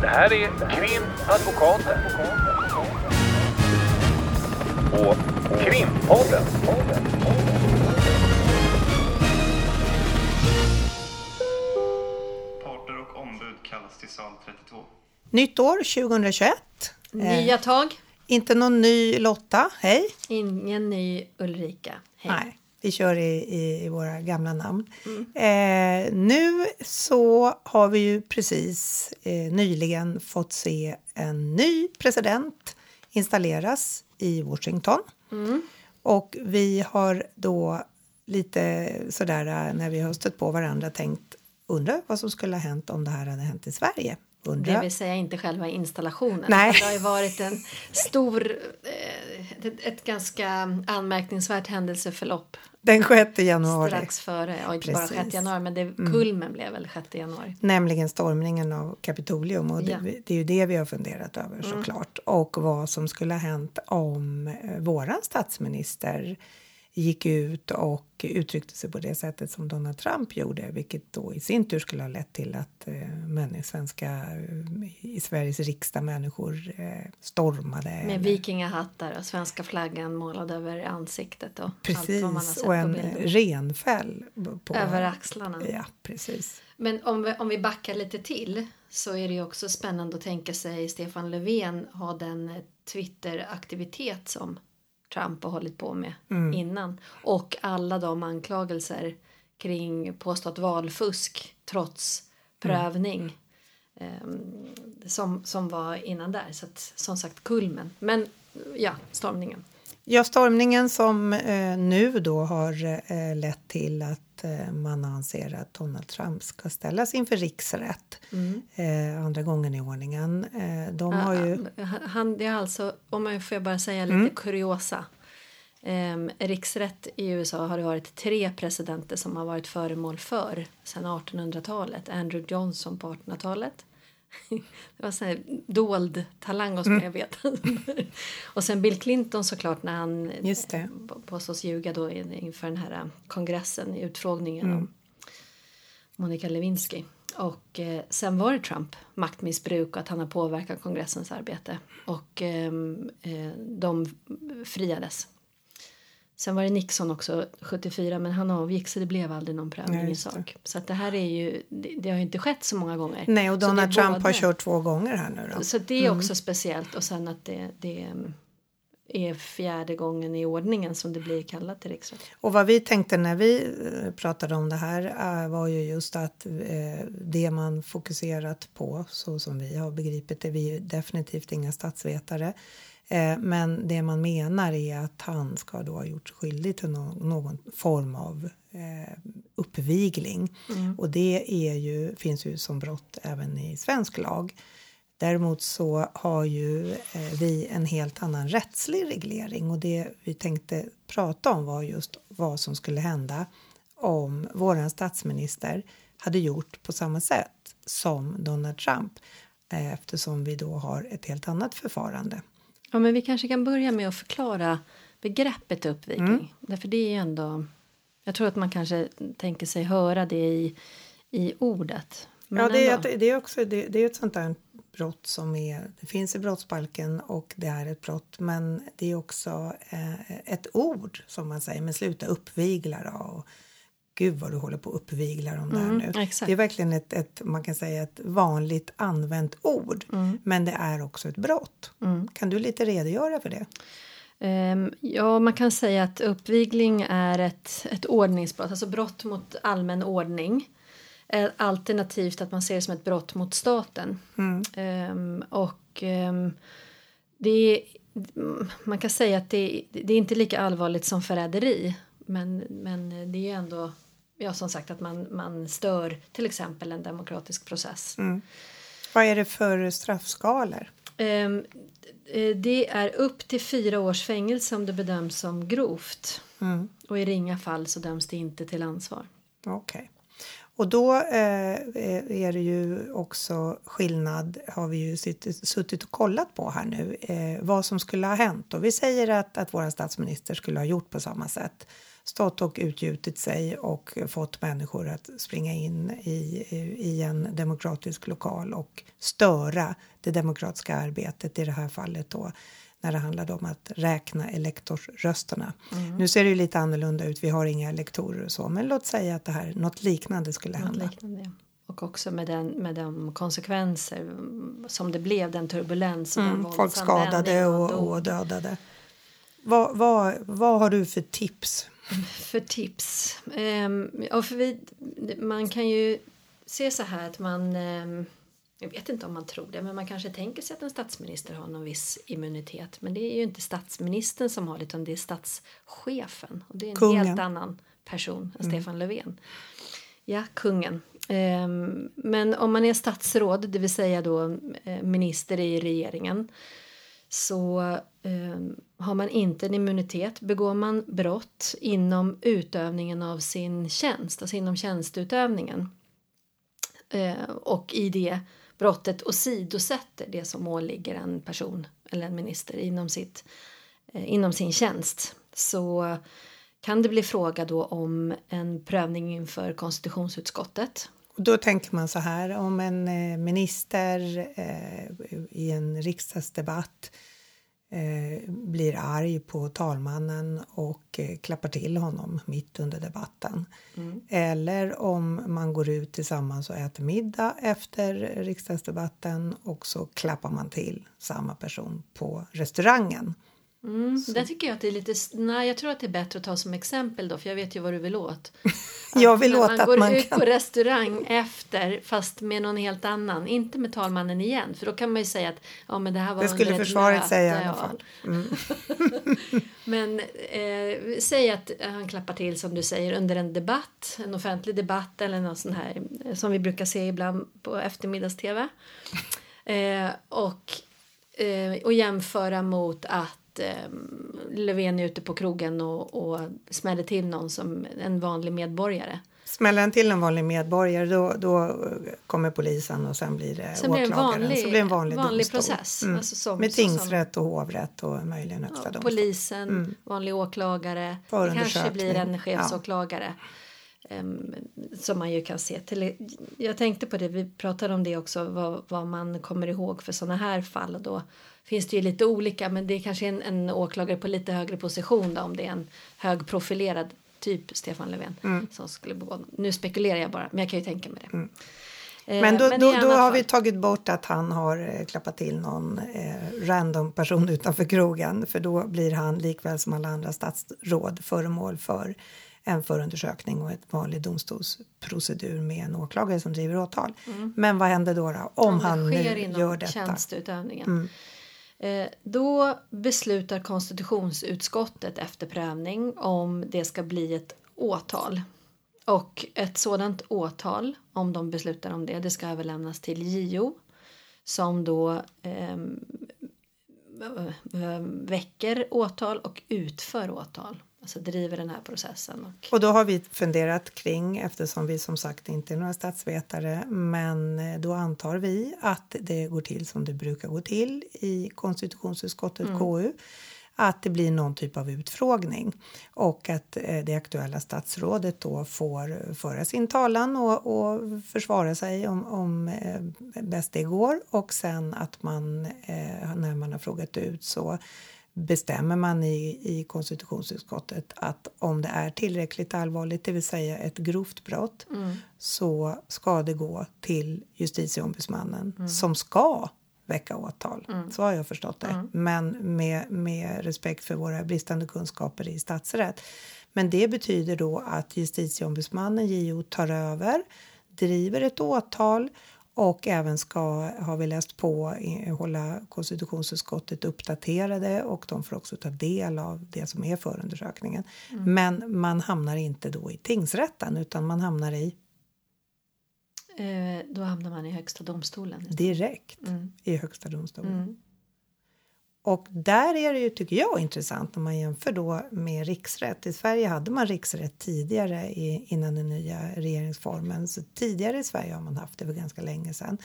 Det här är Krimadvokaten. Och Krimpodden. Parter och ombud kallas till sal 32. Nytt år 2021. Nya tag. Inte någon ny Lotta, hej. Ingen ny Ulrika. Hej. Nej, vi kör i, i, i våra gamla namn. Eh, nu så har vi ju precis eh, nyligen fått se en ny president installeras i Washington. Och vi har då lite sådär eh, när vi har stött på varandra tänkt undra vad som skulle ha hänt om det här hade hänt i Sverige. Undra. Det vill säga inte själva installationen. Nej. Det har ju varit en stor, eh, ett, ganska anmärkningsvärt händelseförlopp Den 6 januari. strax före, ja, inte bara Precis. Mm. 6 januari men det, kulmen blev väl 6 januari. Nämligen stormningen av Kapitolium och det, Ja. Mm. det är ju det vi har funderat över såklart. Och vad som skulle ha hänt om eh, våran statsminister gick ut och uttryckte sig på det sättet som Donald Trump gjorde, vilket då i sin tur skulle ha lett till att eh, svenska, eh, i Sveriges riksdag människor eh, stormade. Med eller- vikingahattar och svenska flaggan målad över ansiktet och allt vad man har Precis, sett och en renfäll. På, Över axlarna. Ja, precis. Men om vi, om vi backar lite till så är det ju också spännande att tänka sig Stefan Löfven ha den Twitter-aktivitet som Trump har hållit på med innan. Och alla de anklagelser kring påstått valfusk trots prövning ehm, som, som var innan där. Så att, som sagt kulmen. Men ja, stormningen. Ja, stormningen som eh, nu då har eh, lett till att eh, man anser att Donald Trump ska ställas inför riksrätt eh, andra gången i ordningen. Eh, de har ju... Han, det är alltså, om jag får bara säga lite kuriosa. Um, riksrätt i USA har det varit tre presidenter som har varit föremål för sedan 1800-talet. Andrew Johnson på 1800-talet. det var sån här dold talang hos mig, jag vet. och sen Bill Clinton såklart när han Just det. påstås ljuga då in- inför den här eh, kongressen i utfrågningen om Monica Lewinsky. Och eh, sen var det Trump, maktmissbruk och att han har påverkat kongressens arbete. Och ehm, eh, de friades. Sen var det Nixon också 74 men han avgick så det blev aldrig någon prövning i sak. Så att det här är ju, det, det har ju inte skett så många gånger. Nej, och Donald Trump har både- kört två gånger här nu då. Så det är också speciellt och sen att det, det är fjärde gången i ordningen som det blir kallat till riksrätt. Och vad vi tänkte när vi eh, pratade om det här eh, var ju just att eh, det man fokuserat på, så som vi har begripit det, vi är ju definitivt inga statsvetare, eh, men det man menar är att han ska då ha gjort sig skyldig till nå- någon form av eh, uppvigling. Och det är ju, finns ju som brott även i svensk lag. Däremot så har ju eh, vi en helt annan rättslig reglering och det vi tänkte prata om var just vad som skulle hända om våran statsminister hade gjort på samma sätt som Donald Trump eftersom vi då har ett helt annat förfarande. Ja, men vi kanske kan börja med att förklara begreppet uppvigling. Mm. Därför det är ändå... Jag tror att man kanske tänker sig höra det i, i ordet. Men ja, det är, ändå. det är också det, det är ett sånt där brott som är, det finns i brottsbalken och det är ett brott men det är också eh, ett ord som man säger, men sluta uppvigla då. Och, Gud vad du håller på och uppviglar om det här nu. Mm, exakt. Det är verkligen ett, ett, man kan säga ett vanligt använt ord. Mm. Men det är också ett brott. Kan du lite redogöra för det? Ehm, ja, man kan säga att uppvigling är ett, ett ordningsbrott, alltså brott mot allmän ordning. Eh, Alternativt att man ser det som ett brott mot staten. Ehm, och ehm, det är, man kan säga att det, det är inte lika allvarligt som förräderi. Men, men det är ju ändå, ja som sagt att man, man stör till exempel en demokratisk process. Vad är det för straffskalor? Ehm, eh, det är upp till fyra års fängelse om det bedöms som grovt. Och i ringa fall så döms det inte till ansvar. Okej. Och då eh, eh, är det ju också skillnad, har vi ju suttit, suttit och kollat på här nu, eh, vad som skulle ha hänt. Och vi säger att, att vår statsminister skulle ha gjort på samma sätt. Stått och utgjutit sig och fått människor att springa in i, i en demokratisk lokal och störa det demokratiska arbetet, i det här fallet då när det handlade om att räkna elektorsrösterna. Mm. Nu ser det ju lite annorlunda ut, vi har inga elektorer och så, men låt säga att det här, något liknande skulle något hända. Liknande, ja. Och också med, den, med de konsekvenser som det blev, den turbulens. Mm, folk skadade och, och, dödade. Vad, vad, vad har du för tips? För tips? Um, ja, för vi, man kan ju se så här att man um, jag vet inte om man tror det, men man kanske tänker sig att en statsminister har någon viss immunitet. Men det är ju inte statsministern som har det, utan det är statschefen. Och det är en kungen. helt annan person än mm. Stefan Löfven. Ja, kungen. Um, men om man är statsråd, det vill säga då eh, minister i regeringen så um, har man inte en immunitet. Begår man brott inom utövningen av sin tjänst, alltså inom tjänsteutövningen uh, och i det brottet åsidosätter det som åligger en person eller en minister inom, sitt, eh, inom sin tjänst så kan det bli fråga då om en prövning inför konstitutionsutskottet. Då tänker man så här om en eh, minister eh, i en riksdagsdebatt eh, blir arg på talmannen och eh, klappar till honom mitt under debatten. Mm. Eller om man går ut tillsammans och äter middag efter riksdagsdebatten och så klappar man till samma person på restaurangen. Mm, där tycker jag att det är lite, nej jag tror att det är bättre att ta som exempel då för jag vet ju vad du vill åt. jag vill åt att man går man ut kan... på restaurang efter fast med någon helt annan, inte med talmannen igen för då kan man ju säga att ja men det här var Det skulle försvaret säga i alla fall. Mm. men eh, säg att han klappar till som du säger under en debatt, en offentlig debatt eller något sån här som vi brukar se ibland på eftermiddags-tv. Eh, och, eh, och jämföra mot att eh, Löfven är ute på krogen och, och smäller till någon som en vanlig medborgare. Smäller han till en vanlig medborgare då, då kommer polisen och sen blir det sen åklagaren. Blir vanlig, så blir det en vanlig, vanlig process. Mm. Alltså som, Med tingsrätt och hovrätt och möjligen högsta ja, domstol. Polisen, mm. vanlig åklagare, det kanske blir en chefsåklagare. Ja. Um, som man ju kan se. Till, jag tänkte på det, vi pratade om det också, vad, vad man kommer ihåg för sådana här fall. Och då finns det ju lite olika men det är kanske en, en åklagare på lite högre position då, om det är en högprofilerad typ Stefan Löfven mm. som skulle begå. Nu spekulerar jag bara men jag kan ju tänka mig det. Mm. Eh, men då, men då, då har vi tagit bort att han har eh, klappat till någon eh, random person utanför krogen för då blir han likväl som alla andra statsråd föremål för en förundersökning och ett vanlig domstolsprocedur med en åklagare som driver åtal. Mm. Men vad händer då, då om, om han nu gör detta? Tjänsteutövningen. Mm. Eh, då beslutar konstitutionsutskottet efter prövning om det ska bli ett åtal. Och ett sådant åtal, om de beslutar om det, det ska överlämnas till JO som då ehm, eh, väcker åtal och utför åtal alltså driver den här processen. Och... och då har vi funderat kring, eftersom vi som sagt inte är några statsvetare, men eh, då antar vi att det går till som det brukar gå till i konstitutionsutskottet mm. KU att det blir någon typ av utfrågning och att eh, det aktuella statsrådet då får föra sin talan och, och försvara sig om, om eh, bäst det går och sen att man när man har frågat ut så bestämmer man i, i konstitutionsutskottet att om det är tillräckligt allvarligt, det vill säga ett grovt brott, mm. så ska det gå till justitieombudsmannen mm. som ska väcka åtal. Mm. Så har jag förstått det. Mm. Men med, med respekt för våra bristande kunskaper i statsrätt. Men det betyder då att justitieombudsmannen, JO, tar över, driver ett åtal och även ska, har vi läst på, hålla konstitutionsutskottet uppdaterade och de får också ta del av det som är förundersökningen. Mm. Men man hamnar inte då i tingsrätten utan man hamnar i eh, då hamnar man i Högsta domstolen. Direkt mm. i Högsta domstolen. Mm. Och där är det ju, tycker jag, intressant när man jämför då med riksrätt. I Sverige hade man riksrätt tidigare i, innan den nya regeringsformen. Så tidigare i Sverige har man haft det för ganska länge sedan.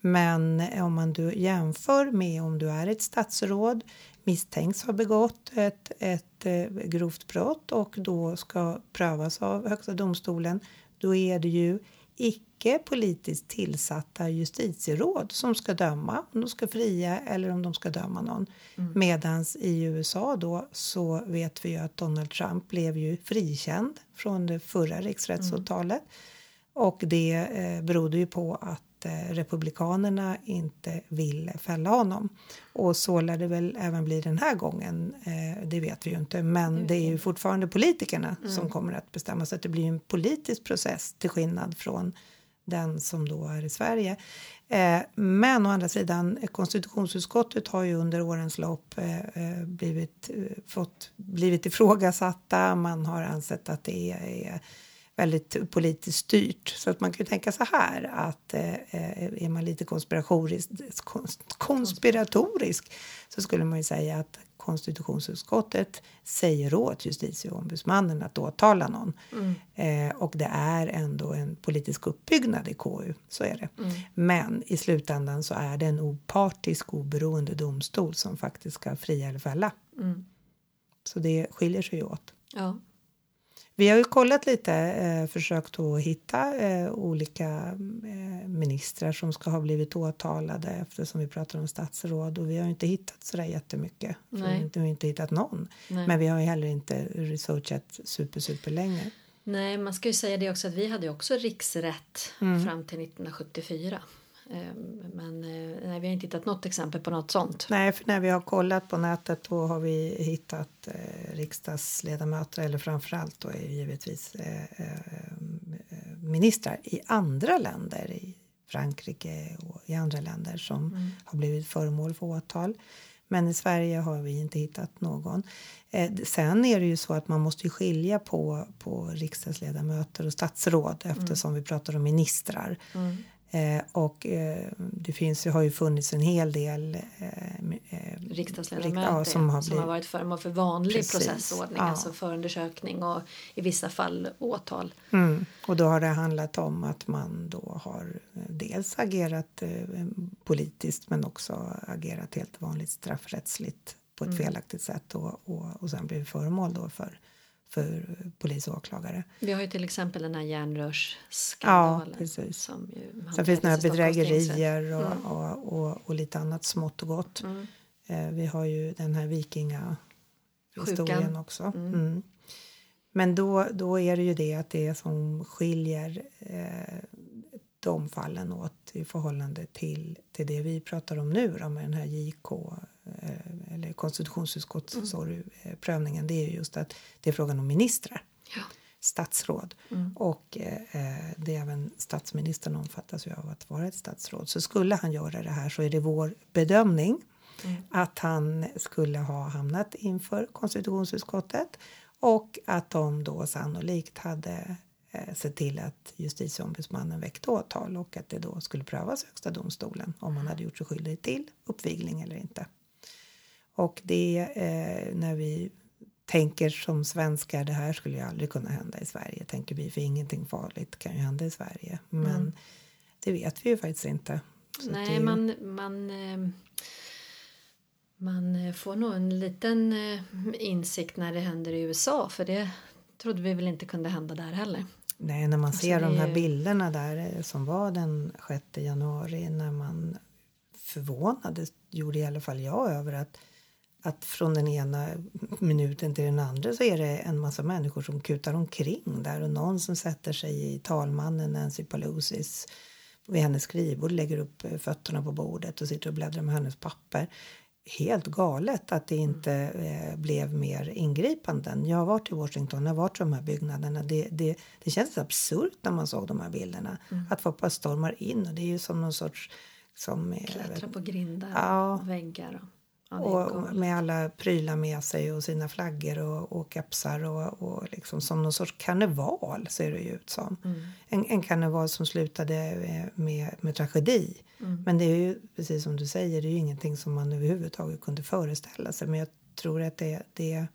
Men om man du jämför med om du är ett statsråd misstänks ha begått ett, ett eh, grovt brott och då ska prövas av Högsta domstolen, då är det ju icke politiskt tillsatta justitieråd som ska döma om de ska fria eller om de ska döma någon. Mm. Medans i USA då så vet vi ju att Donald Trump blev ju frikänd från det förra riksrättsåtalet. Mm. Och det eh, berodde ju på att Eh, republikanerna inte vill fälla honom. Och så lär det väl även bli den här gången. Eh, det vet vi ju inte, men det är ju fortfarande politikerna mm. som kommer att bestämma så att det blir en politisk process till skillnad från den som då är i Sverige. Eh, men å andra sidan konstitutionsutskottet har ju under årens lopp blivit, fått, blivit ifrågasatta. Man har ansett att det är väldigt politiskt styrt. Så att man kan tänka så här att eh, är man lite konspiratorisk, konspiratorisk så skulle man ju säga att konstitutionsutskottet säger åt justitieombudsmannen att åtala någon. Mm. Eh, och det är ändå en politisk uppbyggnad i KU, så är det. Mm. Men i slutändan så är det en opartisk oberoende domstol som faktiskt ska fria eller fälla. Mm. Så det skiljer sig åt. Ja. Vi har ju kollat lite, eh, försökt att hitta eh, olika eh, ministrar som ska ha blivit åtalade eftersom vi pratar om statsråd och vi har inte hittat så där jättemycket. Nej. Vi har inte hittat någon. Nej. Men vi har ju heller inte researchat super, super länge. Nej, man ska ju säga det också att vi hade också riksrätt mm. fram till 1974. Ehm, men eh, nej, vi har inte hittat något exempel på något sånt. Nej, för när vi har kollat på nätet då har vi hittat eh, riksdagsledamöter eller framförallt då är givetvis eh, eh, ministrar i andra länder, i Frankrike och i andra länder som mm. har blivit föremål för åtal. Men i Sverige har vi inte hittat någon. Eh, sen är det ju så att man måste skilja på, på riksdagsledamöter och statsråd mm. eftersom mm. vi pratar om ministrar. Mm. Eh, och eh, det finns, har ju funnits en hel del eh, eh riksdagsledamöter ja, som, har, blivit, har varit föremål för vanlig precis, processordning, ja. alltså förundersökning och i vissa fall åtal. Mm. Och då har det handlat om att man då har eh, dels agerat eh, politiskt men också agerat helt vanligt straffrättsligt på ett mm. felaktigt sätt och, och, och sen blivit föremål då för för polis och åklagare. Vi har ju till exempel den här järnrörsskandalen. Ja, precis. Som ju Sen finns det några bedrägerier och, mm. och, och, och, lite annat smått och gott. Mm. Eh, vi har ju den här vikingahistorien också. Mm. mm. Men då, då är det ju det att det som skiljer eh, de fallen åt i förhållande till, till det vi pratar om nu då, med den här JK eller konstitutionsutskottsprövningen mm. det är just att det är frågan om ministrar. Ja. Statsråd. Mm. Och eh, det är även statsministern omfattas ju av att vara ett statsråd. Så skulle han göra det här så är det vår bedömning mm. att han skulle ha hamnat inför konstitutionsutskottet och att de då sannolikt hade eh, se till att justitieombudsmannen väckte åtal och att det då skulle prövas i Högsta domstolen om man hade gjort sig skyldig till uppvigling eller inte. Och det eh, när vi tänker som svenskar, det här skulle ju aldrig kunna hända i Sverige, tänker vi, för ingenting farligt kan ju hända i Sverige. Men mm. det vet vi ju faktiskt inte. Så Nej, det... man, man, eh, man får nog en liten eh, insikt när det händer i USA, för det trodde vi väl inte kunde hända där heller. Nej, när man alltså ser de här ju... bilderna där eh, som var den 6 januari när man förvånades, gjorde i alla fall jag, över att att från den ena minuten till den andra så är det en massa människor som kutar omkring där och någon som sätter sig i talmannen Nancy Pelosis vid hennes skrivbord, lägger upp fötterna på bordet och sitter och bläddrar med hennes papper. Helt galet att det inte eh, blev mer ingripanden. Jag har varit i Washington, jag har varit i de här byggnaderna. Det, det, det känns absurt när man såg de här bilderna. Mm. Att folk bara stormar in och det är ju som någon sorts... Som, Klättra på grindar ja, och väggar. Och Ja, och med alla prylar med sig och sina flaggor och, och kepsar och, och liksom som någon sorts karneval ser det ju ut som. Mm. En, en karneval som slutade eh, med, med tragedi. Mm. Men det är ju precis som du säger, det är ju ingenting som man överhuvudtaget kunde föreställa sig. Men jag tror att det, det,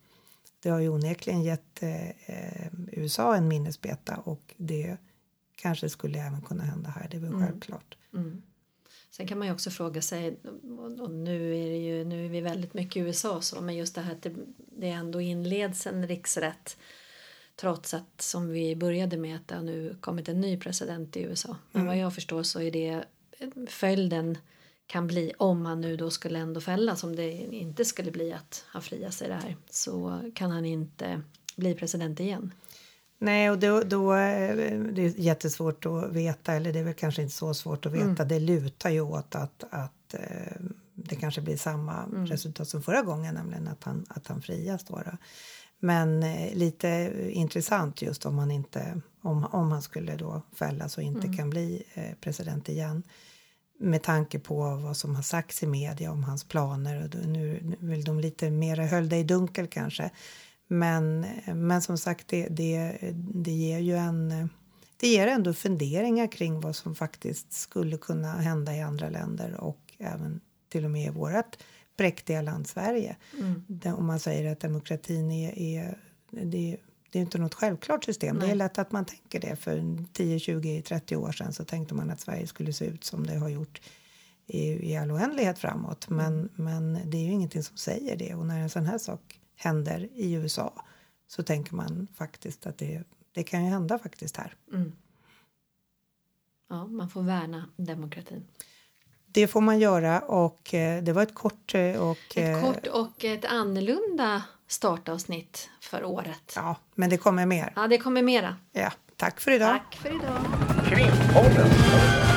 det har ju onekligen gett eh, eh, USA en minnesbeta och det kanske skulle även kunna hända här, det är väl Mm. självklart. Mm. Sen kan man ju också fråga sig, och- nu är, det ju, nu är vi väldigt mycket i USA så, men just det här att det, det ändå inleds en riksrätt trots att som vi började med att det har nu kommit en ny president i USA. Men vad jag förstår så är det följden kan bli om han nu då skulle ändå fällas om det inte skulle bli att han friar sig det här så kan han inte bli president igen. Nej, och då, då eh, det är jättesvårt att veta, eller det är väl kanske inte så svårt att veta. Det lutar ju åt att, att eh, det kanske blir samma resultat som förra gången, nämligen att han, att han frias. Då, då. Men eh, lite intressant just om han inte, om, om han skulle då fällas och inte kan bli president igen. Med tanke på vad som har sagts i media om hans planer. Och nu, nu vill de lite mer höll i dunkel kanske. Men, men som sagt, det, det, det ger ju en... Det ger ändå funderingar kring vad som faktiskt skulle kunna hända i andra länder och även till och med i vårt präktiga land Sverige. Det, om man säger att demokratin är... är det, det är inte något självklart system. Det är Nej. lätt att man tänker det. För 10, 20, 30 år sedan så tänkte man att Sverige skulle se ut som det har gjort i, i all oändlighet framåt. Men, men det är ju ingenting som säger det. Och när en sån här sak händer i USA så tänker man faktiskt att det, det kan ju hända faktiskt här. Mm. Ja, man får värna demokratin. Det får man göra och eh, det var ett kort eh, och... Ett eh, kort och ett annorlunda startavsnitt för året. Ja, men det kommer mer. Ja, det kommer mera. Ja, tack för idag. Tack för idag. Krimpodden.